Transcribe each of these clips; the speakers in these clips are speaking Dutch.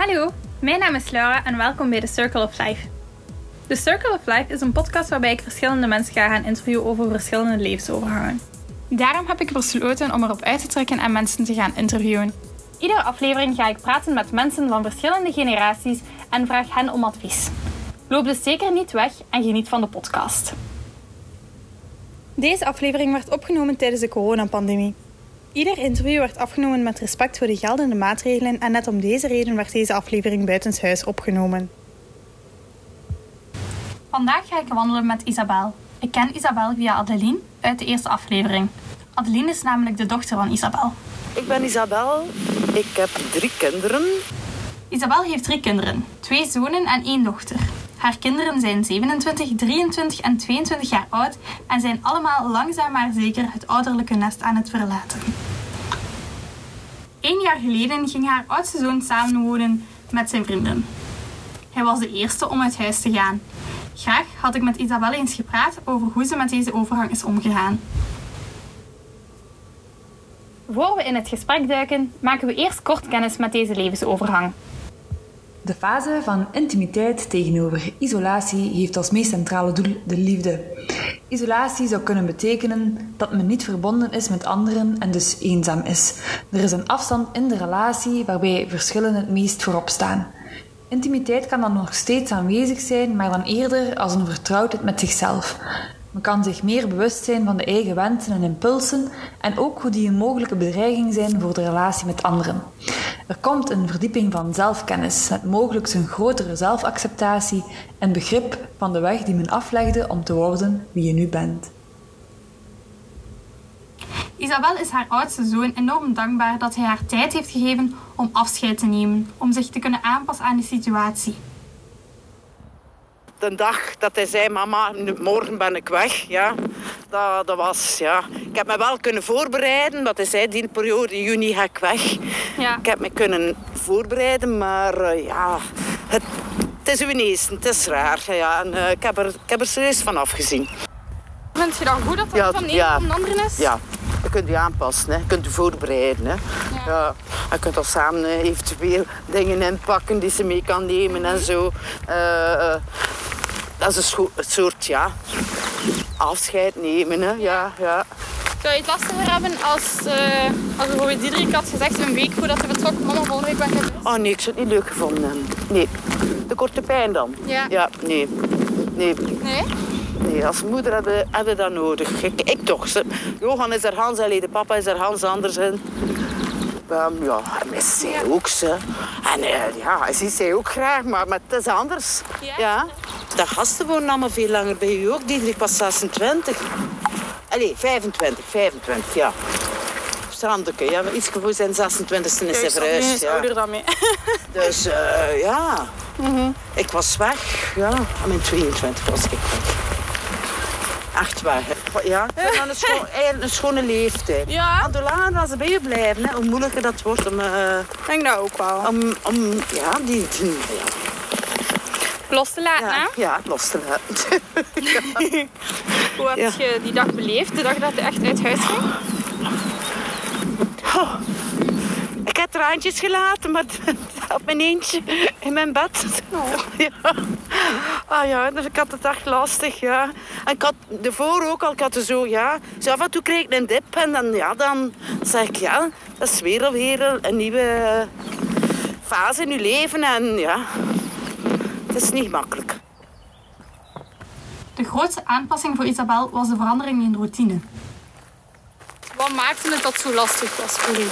Hallo, mijn naam is Laura en welkom bij The Circle of Life. The Circle of Life is een podcast waarbij ik verschillende mensen ga gaan interviewen over verschillende levensovergangen. Daarom heb ik besloten om erop uit te trekken en mensen te gaan interviewen. Iedere aflevering ga ik praten met mensen van verschillende generaties en vraag hen om advies. Loop dus zeker niet weg en geniet van de podcast. Deze aflevering werd opgenomen tijdens de coronapandemie. Ieder interview werd afgenomen met respect voor de geldende maatregelen en net om deze reden werd deze aflevering buitenshuis opgenomen. Vandaag ga ik wandelen met Isabel. Ik ken Isabel via Adeline uit de eerste aflevering. Adeline is namelijk de dochter van Isabel. Ik ben Isabel. Ik heb drie kinderen. Isabel heeft drie kinderen, twee zonen en één dochter. Haar kinderen zijn 27, 23 en 22 jaar oud en zijn allemaal langzaam maar zeker het ouderlijke nest aan het verlaten. Eén jaar geleden ging haar oudste zoon samenwonen met zijn vriendin. Hij was de eerste om uit huis te gaan. Graag had ik met Isabel eens gepraat over hoe ze met deze overgang is omgegaan. Voor we in het gesprek duiken, maken we eerst kort kennis met deze levensovergang. De fase van intimiteit tegenover isolatie heeft als meest centrale doel de liefde. Isolatie zou kunnen betekenen dat men niet verbonden is met anderen en dus eenzaam is. Er is een afstand in de relatie waarbij verschillen het meest voorop staan. Intimiteit kan dan nog steeds aanwezig zijn, maar dan eerder als een vertrouwdheid met zichzelf. Men kan zich meer bewust zijn van de eigen wensen en impulsen en ook hoe die een mogelijke bedreiging zijn voor de relatie met anderen. Er komt een verdieping van zelfkennis, met mogelijk een grotere zelfacceptatie en begrip van de weg die men aflegde om te worden wie je nu bent. Isabel is haar oudste zoon enorm dankbaar dat hij haar tijd heeft gegeven om afscheid te nemen, om zich te kunnen aanpassen aan de situatie. De dag dat hij zei, mama, morgen ben ik weg, ja, dat, dat was, ja. Ik heb me wel kunnen voorbereiden, want hij zei, die periode juni ga ik weg. Ja. Ik heb me kunnen voorbereiden, maar uh, ja, het, het is uw eerste, het is raar. Ja, en, uh, ik, heb er, ik heb er serieus van afgezien. Vind je dan goed dat dat Ja, van ja. een op de andere is? Ja, je kunt je aanpassen, hè. je kunt je voorbereiden. Hè. Ja. Je kunt al samen eh, eventueel dingen inpakken die ze mee kan nemen en zo. Eh, eh, dat is een, soort ja, afscheid nemen. Hè. Ja, ja. Zou je het lastiger hebben als, eh als bijvoorbeeld Diederik had gezegd een week voordat hij vertrok, mama volgende week weg is? Oh nee, ik zou het niet leuk gevonden hebben. Nee. De korte pijn dan? Ja. Ja, nee. Nee, Nee? Nee. als moeder hadden hadden dat nodig. Ik, ik toch. Ze- Johan is er Hans, alleen de papa is er Hans Andersen. Ehm, ja, hij mist zij ook. Ze. En eh, ja, hij ziet zij ook graag, maar, maar het is anders. Ja? De gasten wonen allemaal veel langer bij u ook. Diederik was 26. Allee, 25, 25, ja. Strandeke, ja. Iets voor zijn 26e is hij verhuisd. Ja. dan mee. Dus eh, ja, ik was weg. Ja, aan mijn 22 was ik weg. Echt hè. Ja, ik vind dat een, scho eigenlijk een schone leeftijd. Ja. Want hoe langer als ze bij je blijven, hè, hoe moeilijker dat wordt om, Ik denk dat ook wel. om, om ja, die, die- ja, Los te laten, ja, hè? ja, los te laten. Hoe heb je die dag beleefd, de dag dat je echt uit huis ging? Oh, traantjes gelaten, maar op mijn eentje in mijn bed. Ja. Ah ja, dus ik had het echt lastig, ja. En ik had ervoor ook al, ik had er zo, ja... Zo af en toe kreeg ik een dip en dan, ja, dan zeg ik, ja, dat is weer alweer een nieuwe fase in je leven. En ja, het is niet makkelijk. De grootste aanpassing voor Isabel was de verandering in routine. Wat maakte het dat zo lastig was voor u?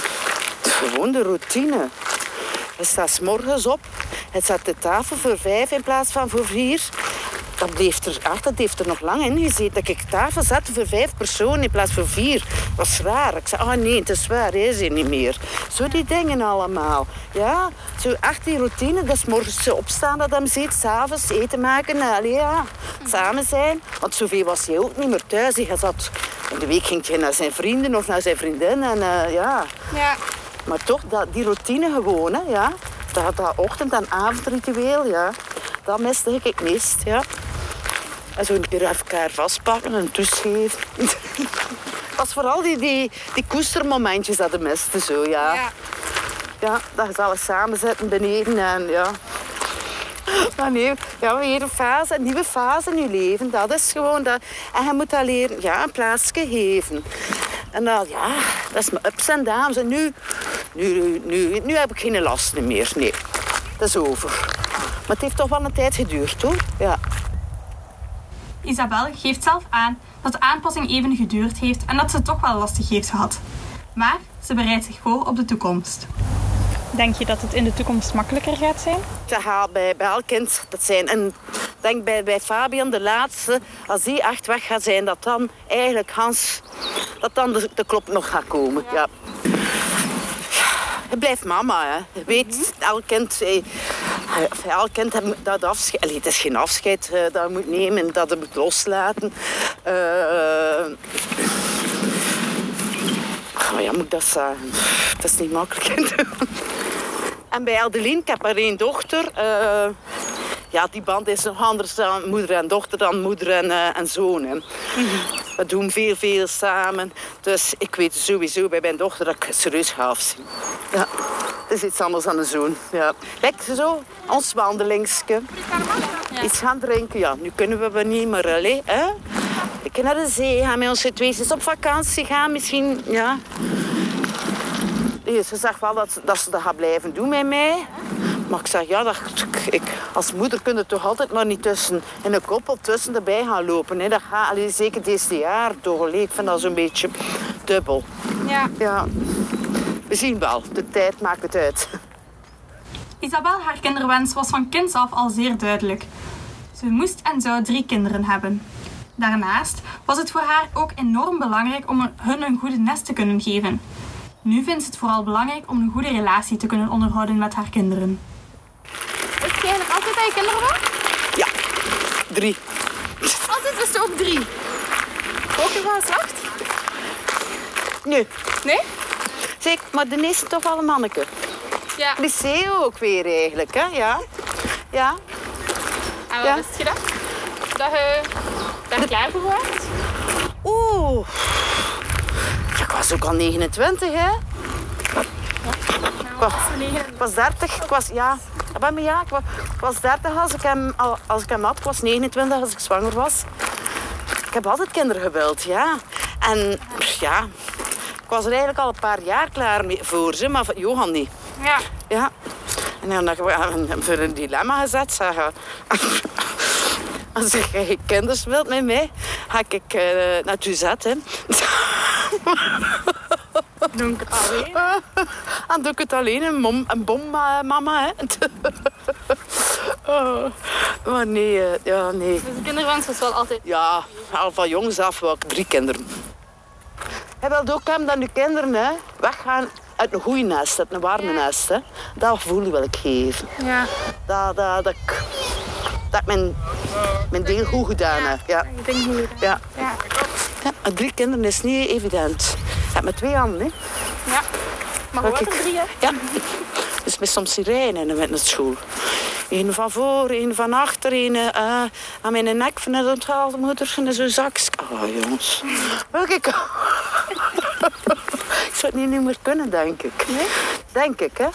Gewoon de routine. Je staat morgens op. Het zet de tafel voor vijf in plaats van voor vier. Dat, bleef er, ach, dat heeft er nog lang in gezeten. Dat ik tafel zette voor vijf personen in plaats van vier. Dat was raar. Ik zei, oh nee, het is waar, hij is hier niet meer. Zo die dingen allemaal. Ja, zo echt die routine. Dat is morgens opstaan dat hij ziet. S'avonds eten maken. Allee, ja, samen zijn. Want zoveel was hij ook niet meer thuis. Hij zat, in de week ging hij naar zijn vrienden of naar zijn vriendin. En eh, ja... Ja. Maar toch, dat, die routine gewoon, hè, ja. Dat, dat ochtend- en avondritueel, ja. Dat miste ik het meest, ja. En zo een keer even elkaar vastpakken en. Het was vooral die, die, die koestermomentjes dat de miste, zo, ja. Ja. Ja, dat je ze alles samenzetten beneden en ja. Maar nee, ja, weer een fase, een nieuwe fase in je leven. Dat is gewoon dat. En je moet dat leren, ja, een plaatsje geven. En dan, ja, dat is mijn ups en downs. En nu, nu, nu, nu heb ik geen last meer. Nee, dat is over. Maar het heeft toch wel een tijd geduurd, hoor. Ja. Isabel geeft zelf aan dat de aanpassing even geduurd heeft en dat ze het toch wel lastig heeft gehad. Maar ze bereidt zich voor op de toekomst. Denk je dat het in de toekomst makkelijker gaat zijn? Te halen bij, bij elk kind. Dat zijn, en denk bij, bij Fabian, de laatste, als die echt weg gaat zijn, dat dan eigenlijk Hans, dat dan de, de klop nog gaat komen. Ja. Je blijft mama, hè. Weet, elk kind, eh, elk kind heeft dat afscheid. Allee, het is geen afscheid eh, dat je moet nemen, dat je moet loslaten. Eh, oh ja, moet dat zeggen? Dat is niet makkelijk. en bij Adeline, ik heb maar één dochter. eh, ja, die band is nog anders dan moeder en dochter dan moeder en, eh, en zoon. Hè. We doen veel, veel samen. Dus ik weet sowieso bij mijn dochter dat ik het serieus ga afzien. Ja, het is iets anders dan een zoon. Ja. Lekker zo, ons wandelingsje. Iets gaan drinken, ja. Nu kunnen we niet meer, allee, hè. Ik kan naar de zee gaan met onze twee eens op vakantie gaan. Misschien, ja. Ze zegt wel dat, dat ze dat gaat blijven doen met mij. Maar ik zeg, ja, dat, ik, als moeder kun je toch altijd maar niet tussen, in een koppel tussen erbij gaan lopen. Hè. Dat gaat allee, zeker deze jaar. Allee, Ik vind dat zo'n beetje dubbel. Ja. Ja. We zien wel, de tijd maakt het uit. Isabel, haar kinderwens was van kinds af al zeer duidelijk. Ze moest en zou drie kinderen hebben. Daarnaast was het voor haar ook enorm belangrijk om hun een goede nest te kunnen geven. Nu vindt ze het vooral belangrijk om een goede relatie te kunnen onderhouden met haar kinderen. Is eigenlijk altijd dat je kinderen? Ja, drie. Altijd is er ook drie. Ook in van geslacht? Nu, Nee? zeg, maar de meeste toch wel een manneke. Ja. Lycée ook weer eigenlijk, hè? Ja. Ja. En wat Ja. is het gedacht? Dat je daar klaar voor was? Oeh. Ja, ik was ook al 29, hè? Ik was, ik was 30, ik was, ja, ik ben ja, ik was, ik was 30 als ik, hem, al- als ik hem had. Ik was 29 als ik zwanger was. Ik heb altijd kinderen gewild, ja. En ja, ik was er eigenlijk al een paar jaar klaar mee voor ze, maar Johan niet. Ja. Ja. En dan heb ik hem voor een dilemma gezet. Zeggen. Als je kinders wilt met mij, ga ik eh, naar Suzette. hè. Doe ik het alleen? Dan doe ik het alleen, een, mom, een bommama. Hè. Oh, maar nee, eh, ja, nee. Dus de kinderwens was wel altijd... Ja, al van jongs af ik drie kinderen. Hij wilde ook hebben dat nu kinderen hè, weggaan uit een goede nest, uit een warme nest. Hè. Dat gevoel wil ik geven. Ja. Dat, dat, dat ik, dat mijn, mijn deel goed gedaan heb. Ja. Ik denk niet. Ja. Ja. Ja, drie kinderen is niet evident. Ja, met twee handen, hè. Ja. Maar er drie, hè? Ja. Dus met soms sirene met naar school. Eén van voor, één van achter, één eh, aan mijn nek van de onthaalde moeder en zo'n zakje. Oh, jongens. Welke ik... ik zou het niet meer kunnen, denk ik. Denk ik, hè.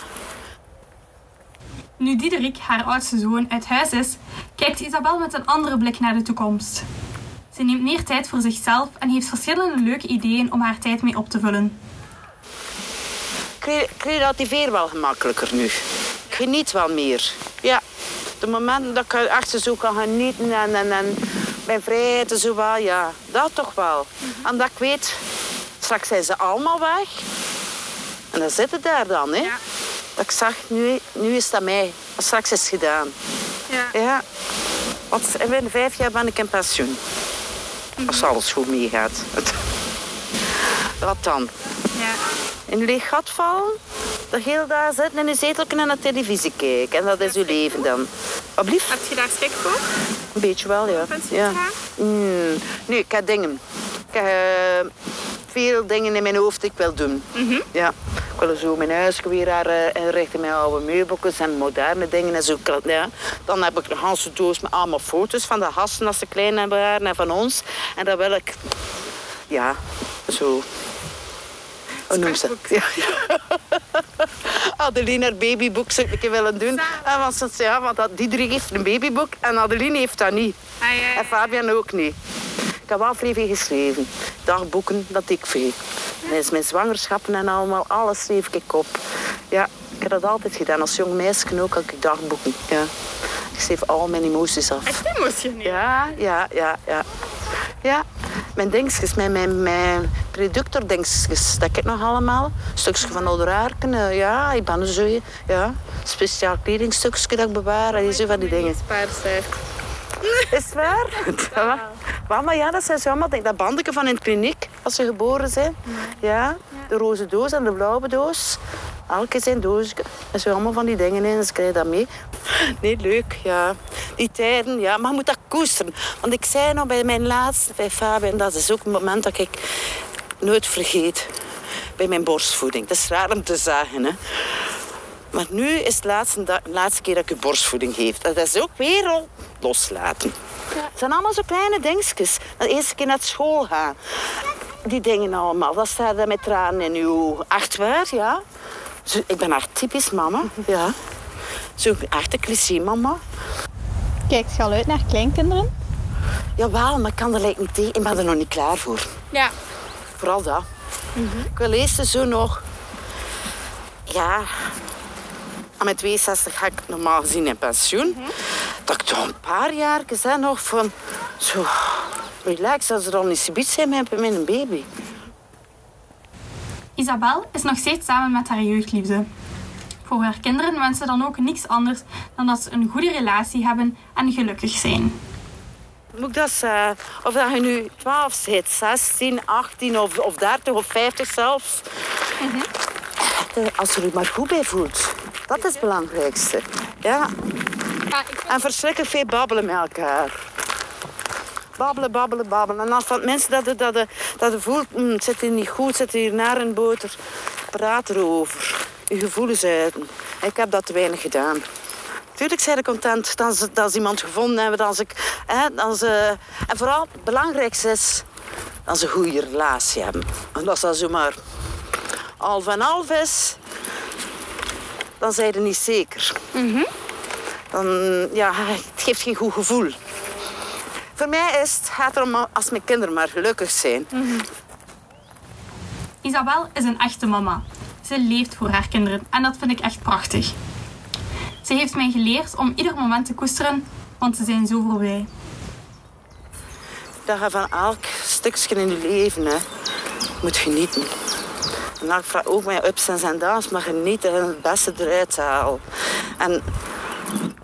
Nu Diederik, haar oudste zoon, uit huis is, kijkt Isabel met een andere blik naar de toekomst. Ze neemt meer tijd voor zichzelf en heeft verschillende leuke ideeën om haar tijd mee op te vullen. Ik re- ik relativeer wel gemakkelijker nu. Ik geniet wel meer. Ja. De momenten dat ik echt zo kan genieten en, en, en mijn vrijheid en zo wel, ja. Dat toch wel. En dat ik weet, straks zijn ze allemaal weg. En dan zit het daar dan, hè. Dat ik zeg, nu, nu is dat mij. Straks is het gedaan. Ja. Ja. Want binnen vijf jaar ben ik in pensioen. Als alles goed meegaat. Wat dan? Ja. in een leeg gat vallen, de hele dag zitten in een zetel en naar televisie kijken. En dat is uw leven dan. Alblieft? Heb je daar schrik voor? Een beetje wel, ja. Ja. Mm, nee, ik heb dingen. Ik heb eh, veel dingen in mijn hoofd die ik wil doen. Mhm. Ja. Ik wil zo mijn huis weer her- inrichten met oude meubeltjes en moderne dingen. En zo. Ja. Dan heb ik een hele doos met allemaal foto's van de gasten als ze klein waren en van ons. En dat wil ik, ja, zo... Hoe noem? Ja. Adeline haar babyboek zou ik willen doen. En want ze ja, want dat, Diederik heeft een babyboek en Adeline heeft dat niet. Ah, ja, ja. En Fabian ook niet. Ik heb wel vrij veel geschreven. Dagboeken, dat ik veel. Mijn zwangerschappen en allemaal, alles schreef ik op. Ja, ik heb dat altijd gedaan. Als jong meisje ook had ik dagboeken. Ja. Ik schreef al mijn emoties af. Echt emotioneel. Ja, ja, ja, ja. Ja, mijn dingetjes, mijn, mijn, mijn reductor dingetjes, dat ik nog allemaal. Stukjes van Ouderaarken, eh, ja, ik ben zo, ja. Speciaal kledingstukje dat ik bewaar, en zo van die dingen. Is het waar? Ja. Mama, ja, dat zijn zo allemaal. Dat bandje van in de kliniek, als ze geboren zijn. Ja, de roze doos en de blauwe doos. Elke zijn doosje. En zo allemaal van die dingen in. Dus krijg je dat mee. Nee, leuk, ja. Die tijden, ja. Maar je moet dat koesteren. Want ik zei nog bij mijn laatste, bij Fabian, dat is ook een moment dat ik nooit vergeet. Bij mijn borstvoeding. Dat is raar om te zeggen, hè. Maar nu is laatste, de laatste keer dat ik u borstvoeding geef. Dat is ook weer al loslaten. Het zijn allemaal zo kleine dingetjes. De eerste keer naar school gaan. Die dingen allemaal. Dat staat er met tranen in uw Echt waar, ja. Zo, ik ben echt typisch mama. Ja. Zo'n echte cliché mama. Kijkt je al uit naar kleinkinderen? Jawel, maar ik kan er lijkt niet tegen. Ik ben er nog niet klaar voor. Ja. Vooral dat. Ik wil eerst zo nog... Ja... Aan mijn 62 ga ik normaal gezien in pensioen. Dat ik toch een paar jaar hè, nog van... Zo... Relax, als er dan niet zijn met een baby. Isabel is nog steeds samen met haar jeugdliefde. Voor haar kinderen wensen ze dan ook niks anders dan dat ze een goede relatie hebben en gelukkig zijn. Moet dat? Of dat je nu 12 bent, 16, 18 of, of 30 of 50 zelfs. Eh, Als je er je maar goed bij voelt. Dat is het belangrijkste. Ja. En verschrikkelijk veel babbelen met elkaar. Babbelen, babbelen, babbelen. En als van mensen dat dat dat je voelt, hm, het zit hier niet goed, zit hier naar een boter, praat erover. Je gevoelens uiten. Ik heb dat te weinig gedaan. Tuurlijk zijn ik content dat ze, dat ze iemand gevonden hebben. Dat ik, hè, dat ze, en vooral het belangrijkste is dat ze een goede relatie hebben. En als dat zomaar half en half is, dan zijn je niet zeker. Dan, ja, het geeft geen goed gevoel. Voor mij is het, gaat erom als mijn kinderen maar gelukkig zijn. Isabel is een echte mama. Ze leeft voor haar kinderen en dat vind ik echt prachtig. Ze heeft mij geleerd om ieder moment te koesteren, want ze zijn zo voorbij. Dat je van elk stukje in je leven hè, moet genieten. En elk vraag ook met ups en downs, maar genieten en het beste eruit halen. En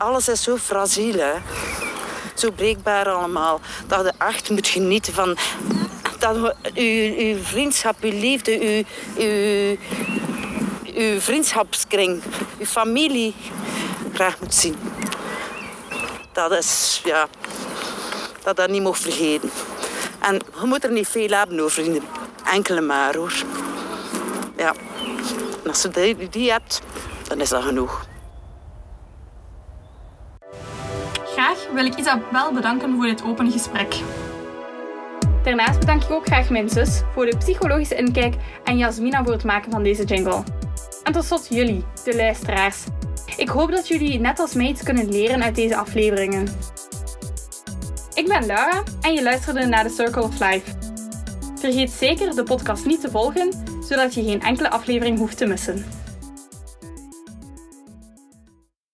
alles is zo fragiel. Zo breekbaar allemaal. Dat je echt moet genieten van... Dat je uw, vriendschap, uw liefde, uw, uw, uw vriendschapskring, uw familie graag moet zien. Dat is, ja... Dat dat niet mocht vergeten. En je moet er niet veel hebben hoor, vrienden. Enkele maar hoor. Ja. En als je die hebt, dan is dat genoeg. Wil ik Isabel bedanken voor dit open gesprek. Daarnaast bedank ik ook graag mijn zus voor de psychologische inkijk en Jasmina voor het maken van deze jingle. En tot slot jullie, de luisteraars. Ik hoop dat jullie net als mij iets kunnen leren uit deze afleveringen. Ik ben Laura en je luisterde naar The Circle of Life. Vergeet zeker de podcast niet te volgen, zodat je geen enkele aflevering hoeft te missen.